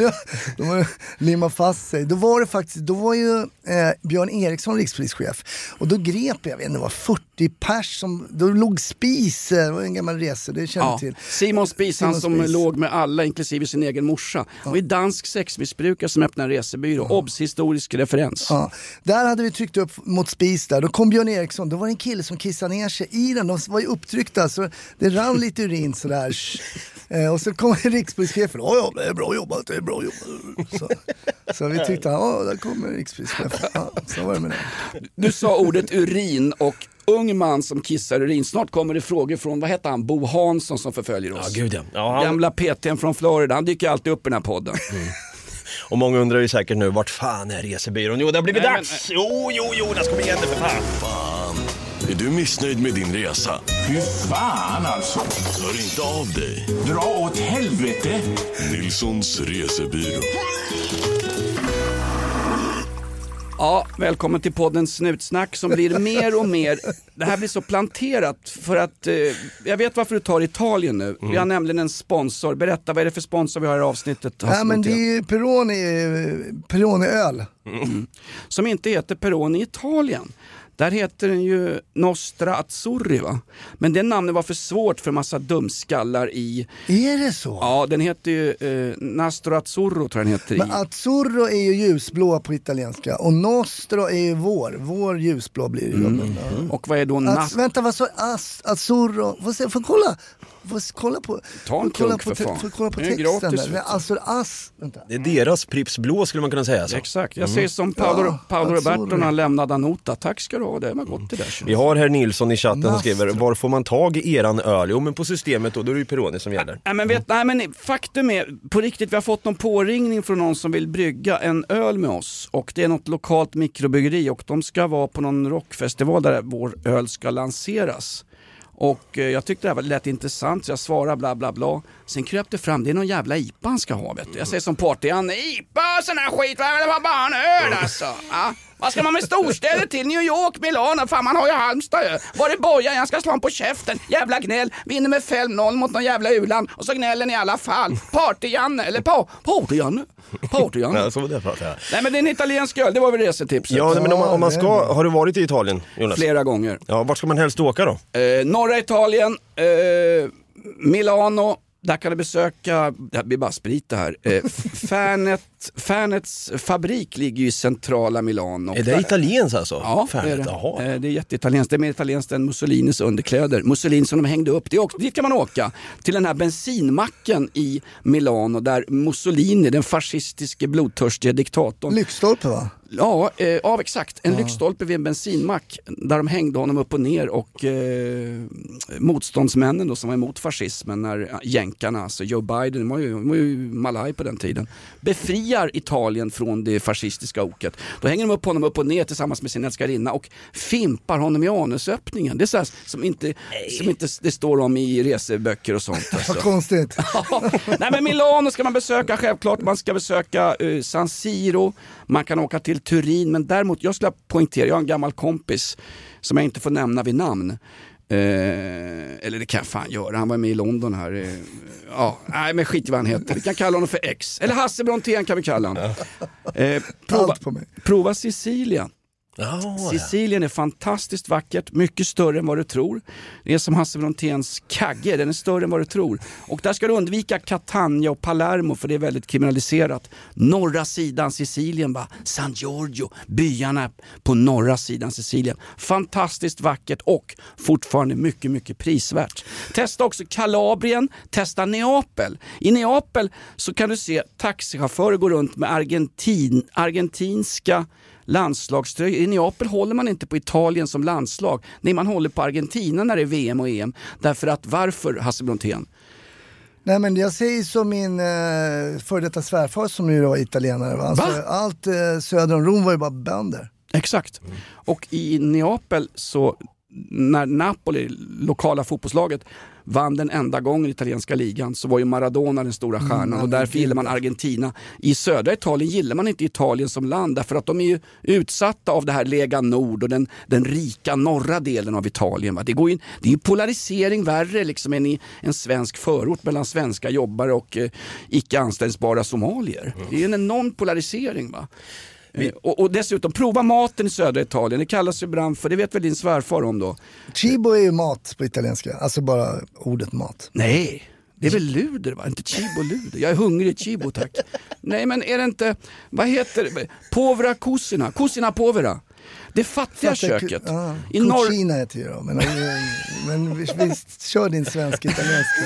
Ja, de var, limma fast sig. Då var det faktiskt, då var ju eh, Björn Eriksson rikspolischef och då grep jag, jag vet inte, det var 40 pers som, då låg Spis, eh, det var en gammal resa, det känner Ja, till. Simon Spies, han som Spies. låg med alla inklusive sin egen morsa. Och är dansk sexmissbrukare som öppnar en resebyrå. Obs! Historisk referens. Ja, där hade vi tryckt upp mot spis där, då kom Björn Eriksson, då var det en kille som kissade ner sig i den, de var ju upptryckta så det rann lite urin sådär. Eh, och så kom rikspolischefen, ja ja det är bra jobbat, det är bra jobbat. Så, så vi tyckte, ja där kommer rikspolischefen. Ja, så var det med det. Du sa ordet urin och ung man som kissar urin. Snart kommer det frågor från, vad heter han, Bo Hansson som förföljer oss. Ja, gud ja. ja han, Gamla PTn från Florida, han dyker alltid upp i den här podden. och många undrar ju säkert nu, vart fan är resebyrån? Jo, det har blivit Nej, dags! Jo, jo, Jonas, kom igen nu för fan! Fan. Är du missnöjd med din resa? Fy fan alltså. Hör inte av dig. Dra åt helvete. Nilssons resebyrå. Ja, välkommen till podden Snutsnack som blir mer och mer, det här blir så planterat för att, eh, jag vet varför du tar Italien nu. Vi har nämligen en sponsor, berätta vad är det för sponsor vi har i avsnittet? Nej men det är Peroni, Peroni öl. Som inte heter Peroni i Italien. Där heter den ju Nostra Azzurri va? Men det namnet var för svårt för massa dumskallar i... Är det så? Ja, den heter ju eh, Nastro Azzurro tror jag den heter. Men i. azzurro är ju ljusblå på italienska och nostro är ju vår, vår ljusblå blir det. Mm. Ja. Och vad är då Att, Nast... vänta vad sa Azzurro? Får, se, får kolla? Får kolla på, Ta en kolla klunk på, för fan. Får kolla på Det är texten gratis, du. Alltså as, vänta. Det är deras Pripps Blå skulle man kunna säga. Alltså. Exakt, jag säger som Paolo, Ja, Paolo. Roberto när han lämnade Anota. Tack ska du ha, det var gott det där. Vi har herr Nilsson i chatten som skriver, var får man tag i eran öl? Jo men på systemet då, då är det ju Peroni som gäller. Nej men, vet, nej men faktum är, på riktigt, vi har fått någon påringning från någon som vill brygga en öl med oss. Och det är något lokalt mikrobryggeri och de ska vara på någon rockfestival där vår öl ska lanseras. Och eh, jag tyckte det här var- lät intressant så jag svarade bla bla bla. Sen kröp det fram, det är någon jävla IPA han ska ha vet du. Jag säger som party-Janne, IPA sån här skit, vad är det var bara en öl alltså. Ja. Vad ska man med storstäder till? New York, Milano, fan man har ju Halmstad ju. Var är Bojan? Jag ska slå honom på käften. Jävla gnäll. Vinner med 5-0 mot någon jävla uland och så gnäller ni i alla fall. Party-Janne, eller pa Party-Janne. Party-Janne. Ja, så var det pratar jag. Nej men det är en italiensk öl, det var väl resetipset. Ja, nej, men om man, om man ska, har du varit i Italien Jonas? Flera gånger. Ja, vart ska man helst åka då? Eh, norra Italien, eh, Milano, där kan du besöka, det blir bara sprit det här. Eh, Fanet, Fanets fabrik ligger ju i centrala Milano. Är det Där- italienskt alltså? Ja, Fan, det är det. Eh, det är jätteitalienskt. Det är mer italienskt än Mussolinis underkläder. Mussolini som de hängde upp, det är också, dit kan man åka. Till den här bensinmacken i Milano där Mussolini, den fascistiske blodtörstiga diktatorn, Lyktstolpe va? Ja, eh, ja exakt. En lyktstolpe vid en bensinmack där de hängde honom upp och ner och eh, motståndsmännen då, som var emot fascismen när ja, jänkarna, alltså Joe Biden, var ju, var ju malaj på den tiden, befriar Italien från det fascistiska oket. Då hänger de upp honom upp och ner tillsammans med sin älskarinna och fimpar honom i anusöppningen. Det är så här som inte, som inte det står om i reseböcker och sånt. Alltså. Vad konstigt. Nej men Milano ska man besöka självklart, man ska besöka eh, San Siro, man kan åka till Turin men däremot, jag skulle poängtera, jag har en gammal kompis som jag inte får nämna vid namn. Eh, eller det kan jag fan göra, han var med i London här. Eh, ja, nej men skit i vad han heter, vi kan kalla honom för X. Eller Hasse Brontén kan vi kalla honom. Eh, prova, Allt på Oh, Sicilien. Sicilien är fantastiskt vackert, mycket större än vad du tror. Det är som Hasse Bronténs kagge, den är större än vad du tror. Och där ska du undvika Catania och Palermo för det är väldigt kriminaliserat. Norra sidan Sicilien, va? San Giorgio, byarna på norra sidan Sicilien. Fantastiskt vackert och fortfarande mycket, mycket prisvärt. Testa också Kalabrien, testa Neapel. I Neapel så kan du se taxichaufförer gå runt med argentin, argentinska landslagströjor. I Neapel håller man inte på Italien som landslag. Nej, man håller på Argentina när det är VM och EM. Därför att varför, Hasse Brontén? Nej men jag säger som min eh, före detta svärfar som ju var italienare. Va? Alltså, Va? allt eh, söder om Rom var ju bara bönder. Exakt. Och i Neapel så när Napoli, lokala fotbollslaget, vann den enda gången italienska ligan så var ju Maradona den stora stjärnan Mm, och därför gillar man. Argentina. I södra Italien gillar man inte Italien som land därför att de är ju utsatta av det här Lega Nord och den, den rika norra delen av Italien. Va? Det, går ju, det är ju polarisering värre liksom än i en svensk förort mellan svenska jobbare och eh, icke anställningsbara somalier. Det är en enorm polarisering. Va? Eh, Och, och dessutom, prova maten i södra Italien. Det kallas ju ibland för, det vet väl din svärfar om då? Cibo är ju mat på italienska, alltså bara ordet mat. Nej, det är väl luder va? Inte cibo luder. Jag är hungrig, cibo tack. Nej men är det inte, vad heter det? Povera cucina, cucina povera. Det fattiga Fattar- köket. Ja, I norr... Heter det då, men, men visst, kör din svenska italienska.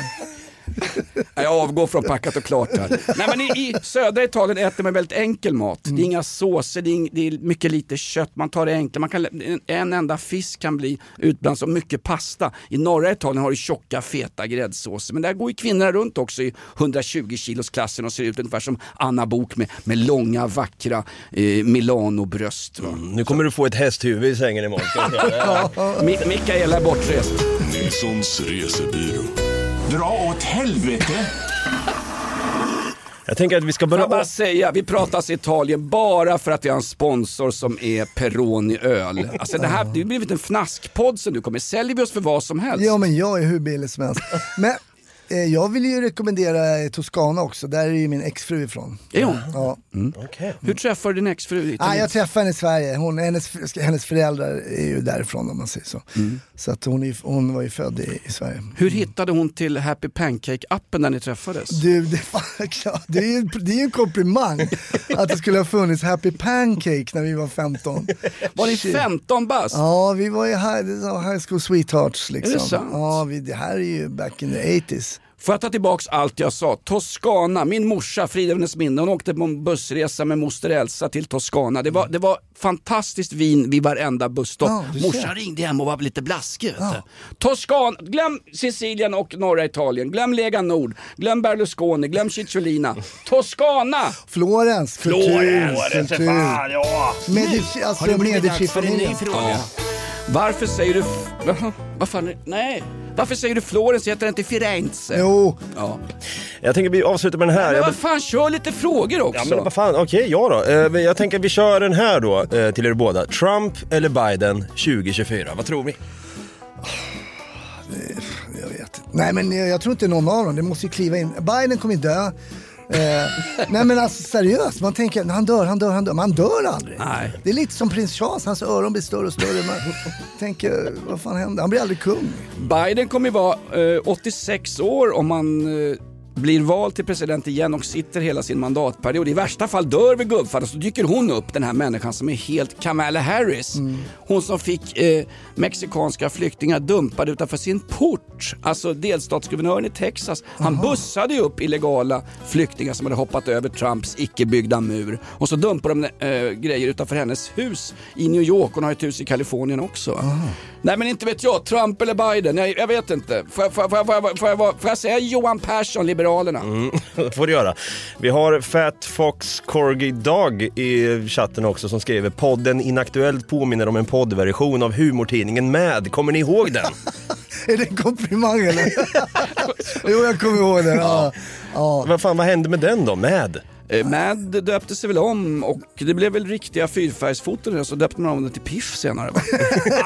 Jag avgår från packat och klart här. Nej, men i, I södra Italien äter man väldigt enkel mat. Det är inga såser, det är, det är mycket lite kött, man tar det enkla. Man kan, en, en enda fisk kan bli utblandad som mycket pasta. I norra Italien har du tjocka feta gräddsåser. Men där går ju kvinnorna runt också i 120 kilos klassen och ser ut ungefär som Anna Bok med, med långa vackra eh, Milano-bröst. va. Nu kommer du få ett hästhuvud i sängen imorgon. Mikaela är bortrest. Nilssons resebyrå. Dra åt helvete! Jag tänker att vi ska börja... jag bara säga, vi pratas Italien bara för att vi har en sponsor som är Peroni öl. Alltså det här det har blivit en fnaskpodd som du kommer, säljer vi oss för vad som helst. Ja men jag är hur billig som helst. Men jag vill ju rekommendera eh, Toscana också, där är ju min exfru ifrån. Är hon? Ja. Hur träffar du din exfru? Ah, jag träffade henne i Sverige, hon, hennes, hennes föräldrar är ju därifrån om man säger så. Så att hon, är, hon var ju född i, i Sverige. Hur hittade hon till Happy Pancake-appen när ni träffades? Du, det, det är ju det är ju en komplimang att det skulle ha funnits Happy Pancake när vi var 15. Var ni Shit. 15 bast? Ja, vi var ju high, high school sweethearts liksom. Är det sant? Ja, vi, det här är ju back in the 80s. Får jag ta tillbaks allt jag sa? Toscana, min morsa Frida hennes minne, hon åkte på en bussresa med moster Elsa till Toscana. Det var, det var fantastiskt vin vid varenda busstopp. Ja. Morsan ringde hem och var lite blaskig. du. Toscana, glöm Sicilien och norra Italien, glöm Lega Nord, glöm Berlusconi, glöm Cicciolina. Toscana! Florens, kultur, Florens, kultur. ja. Medici, alltså Har det blivit dags för en ny fråga? Varför säger du... Vad fan är... Nej. Varför säger du Florens? Heter det inte Firenze? Jo, Ja. Jag tänker vi avslutar med den här. Men Jag vad fan, kör lite frågor också. Ja men vad fan, okej ja då. Eh, men jag tänker att vi kör den här då eh, till er båda. Trump eller Biden 2024, vad tror vi? jag vet inte. Nej men jag, jag tror inte någon av dem, det måste ju kliva in. Biden kommer ju dö. Eh, nej men alltså seriöst, man tänker han dör, han dör, han dör. Men han dör aldrig. Nej. Det är lite som prins Charles, hans öron blir större och större. Man tänker, vad fan händer? Han blir aldrig kung. Biden kommer ju vara eh, 86 år om han eh, blir vald till president igen och sitter hela sin mandatperiod. I värsta fall dör vi gubbfadder så dyker hon upp, den här människan som är helt Kamala Harris. Hon som fick eh, mexikanska flyktingar dumpade utanför sin port. Alltså delstatsguvernören i Texas, han bussade ju upp illegala flyktingar som hade hoppat över Trumps icke-byggda mur. Och så dumpade de eh, grejer utanför hennes hus i New York. Hon har ett hus i Kalifornien också. Nej men inte vet jag, Trump eller Biden, jag, jag vet inte. Får jag, får, jag, får, jag, får, jag, får, jag, får jag säga Johan Persson, Liberalerna? Mm, det får du göra. Vi har Fat Fox Corgi Dog i chatten också som skriver podden Inaktuellt påminner om en poddversion av humortidningen Mad. Kommer ni ihåg den? Är det en komplimang eller? jo, jag kommer ihåg det. Ja. Ja. Vad fan, vad hände med den då? Mad? Eh, Mad döpte sig väl om och det blev väl riktiga fyrfärgsfoton och så döpte man om det till Piff senare. va?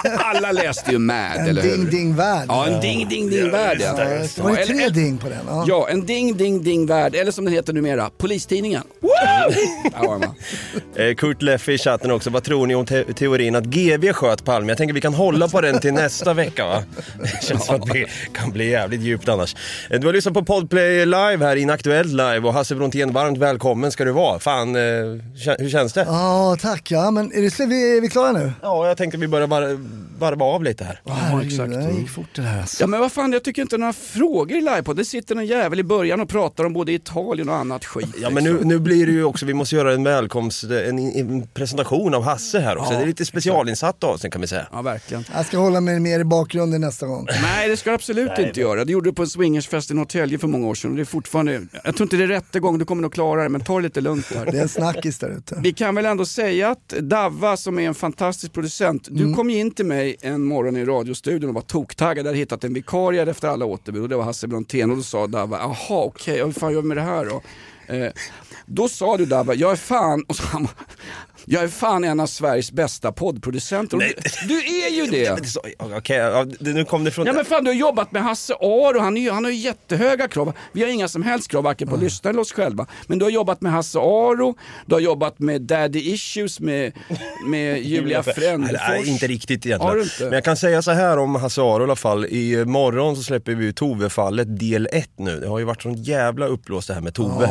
Alla läste ju Mad, En eller hur? ding ding värld. Ja, en ding ding ding värld ja. Det. Var Eller- tre ding på den? Ja. Ja, en ding ding ding värld, eller som den heter numera, Polistidningen. Man. Eh, Kurt Leffe i chatten också. Vad tror ni om te- teorin att GV sköt Palme? Jag tänker vi kan hålla på den till nästa vecka va? Det känns som att det kan bli jävligt djupt annars. Eh, Du har lyssnat på Podplay live här, Inaktuellt live och Hasse Brontén, varmt välkommen ska du vara. Fan, eh, hur känns det? Ja, tack. Ja, men är, det, slut? vi, är vi klara nu? Ja, jag tänkte vi börjar var- varva av lite här. Herregud, det gick fort det här alltså. Ja men vad fan, jag tycker inte några frågor i live på. Det sitter någon jävel i början och pratar om både Italien och annat skit. Ja men nu, nu blir det ju också, vi måste göra en välkomst, en, en presentation av Hasse här också. Ja, det är lite specialinsatt avsnitt kan vi säga. Ja verkligen. Jag ska hålla mig mer i bakgrunden nästa gång. Nej det ska du absolut Nej, inte göra. Det gjorde du på en swingersfest i Norrtälje för många år sedan. och Det är fortfarande, jag tror inte det är rätta gången du kommer nog klara det men ta det lite lugnt där. Det är en snackis där ute. Vi kan väl ändå säga att Davva som är en fantastisk producent, du kom ju in till mig en morgon i radiostudion och var toktaggad, hade hittat en vikarie efter alla återbud och det var Hasse Brontén och då sa Davva, jaha okej, och hur fan gör vi med det här då? Eh, då sa du Davva, jag är fan, och så, han- jag är fan en av Sveriges bästa poddproducenter. Nej. Du, är ju det! Okej, det- nu kom det från... Ja men fan du har jobbat med Hasse Aro, han, är han har ju jättehöga krav. Vi har inga som helst krav varken på lyssnare eller oss själva. Men du har jobbat med Hasse Aro, du har jobbat med Daddy Issues med, med Julia Frändefors. Nej, inte riktigt Har egentligen. inte? Men jag kan säga så här om Hasse Aro i alla fall. I morgon så släpper vi Tove-fallet del 1 nu. Det har ju varit sån jävla uppblåst det här med Tove.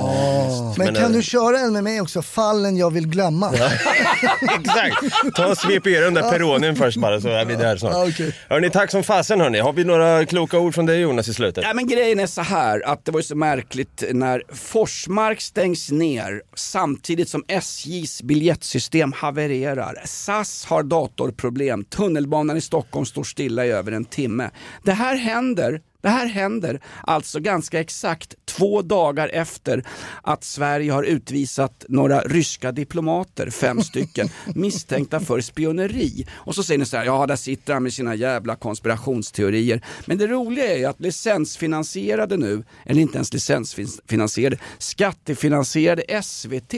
Men kan eh, du köra en med mig också? Fallen jag vill glömma. Exakt! Ta och svep igenom den där peronen först bara så är vi där snart. Ja, okej. Hörni, tack som fasen hörni. Har vi några kloka ord från dig Jonas i slutet? Ja, men grejen är så här att det var ju så märkligt när Forsmark stängs ner samtidigt som SJs biljettsystem havererar. SAS har datorproblem, tunnelbanan i Stockholm står stilla i över en timme. Det här händer det här händer alltså ganska exakt två dagar efter att Sverige har utvisat några ryska diplomater, fem stycken, misstänkta för spioneri. Och så säger ni så här, ja där sitter han med sina jävla konspirationsteorier. Men det roliga är ju att licensfinansierade nu, eller inte ens licensfinansierade, skattefinansierade SVT.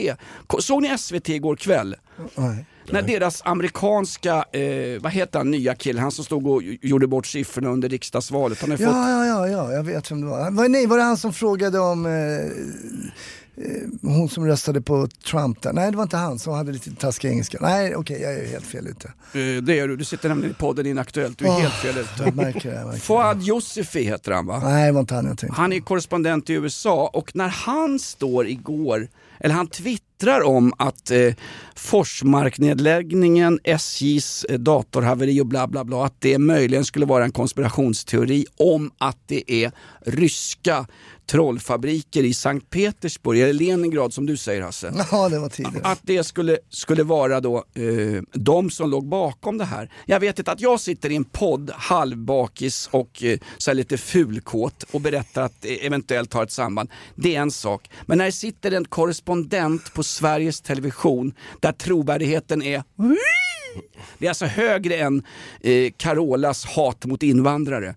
Såg ni SVT igår kväll? Nej. När deras amerikanska, eh, vad heter han, nya kille, han som stod och gjorde bort siffrorna under riksdagsvalet. Han har ju fått Ja, ja, ja, ja, jag vet vem det var. var. Nej, var det han som frågade om eh, eh, hon som röstade på Trump där? Nej, det var inte han som hade lite taskig engelska. Nej, okej, jag är helt fel ute. Eh, Det är du, du sitter nämligen i podden Inaktuellt, du är Åh, helt fel Jag ute. märker det. Jag märker. Fouad Yousefi heter han va? Nej, det var inte han jag tänkte. Han är korrespondent i USA och när han står igår, eller han twittrar om att eh, Forsmarknedläggningen, SJs eh, datorhaveri och bla bla bla, att det möjligen skulle vara en konspirationsteori om att det är ryska trollfabriker i Sankt Petersburg, eller Leningrad som du säger Hasse. Ja, det var tidigare. Att det skulle, skulle vara då eh, de som låg bakom det här. Jag vet inte att jag sitter i en podd halvbakis och eh, så lite fulkåt och berättar att det eventuellt har ett samband. Det är en sak. Men när det sitter en korrespondent på Sveriges Television där trovärdigheten är det är alltså högre än eh, Carolas hat mot invandrare.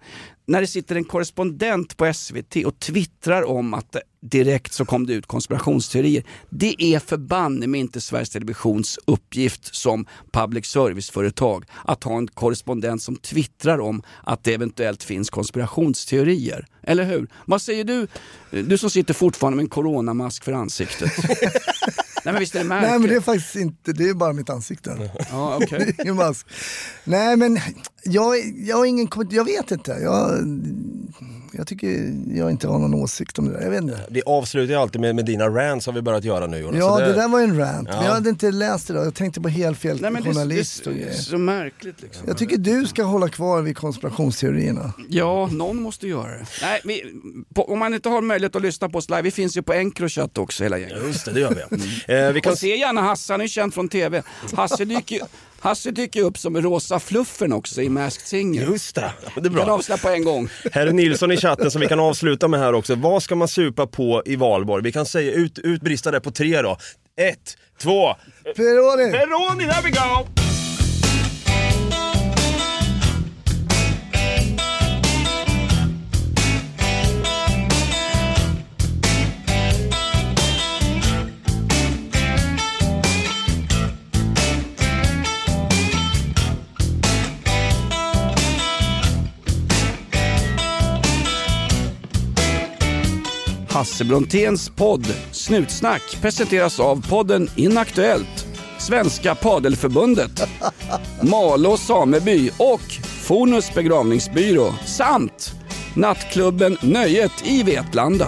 När det sitter en korrespondent på SVT och twittrar om att direkt så kom det ut konspirationsteorier. Det är förbanne mig inte Sveriges Televisions uppgift som public service-företag att ha en korrespondent som twittrar om att det eventuellt finns konspirationsteorier. Eller hur? Vad säger du? Du som sitter fortfarande med en coronamask för ansiktet. Nej men visst är det märkligt? Nej, men det är faktiskt inte, det är bara mitt ansikte. Ja, okej. Det är ingen mask. Nej, men jag, jag har ingen kommentar, jag vet inte. Jag, Jag tycker jag inte har någon åsikt om det där. Jag vet inte. Vi avslutar ju alltid med, med dina rants har vi börjat göra nu Jonas. Ja, Så det där var en rant. Ja. Men jag hade inte läst det då. Jag tänkte på helt fel Nej, men det, är- journalist det och är grejer. så märkligt liksom. Jag tycker du ska hålla kvar vid konspirationsteorierna. Ja, någon måste göra det. Nej, vi, på, om man inte har möjlighet att lyssna på oss live, vi finns ju på Encrochat också hela gänget. Just det, det gör vi. Eh, vi kan Och se gärna Hasse, han är känd från TV. Hasse dyker, ju- Hasse dyker upp som rosa fluffen också i Masked Singer. Just det, det är Vi kan bra. avslöja på en gång. Här är Nilsson i chatten som vi kan avsluta med här också. Vad ska man supa på i valborg? Vi kan säga ut, utbrista det på tre då. Ett, två, Peroni! Peroni, there we go! Hasse Bronténs podd Snutsnack presenteras av podden Inaktuellt, Svenska Padelförbundet, Malå sameby och Fonus begravningsbyrå samt nattklubben Nöjet i Vetlanda.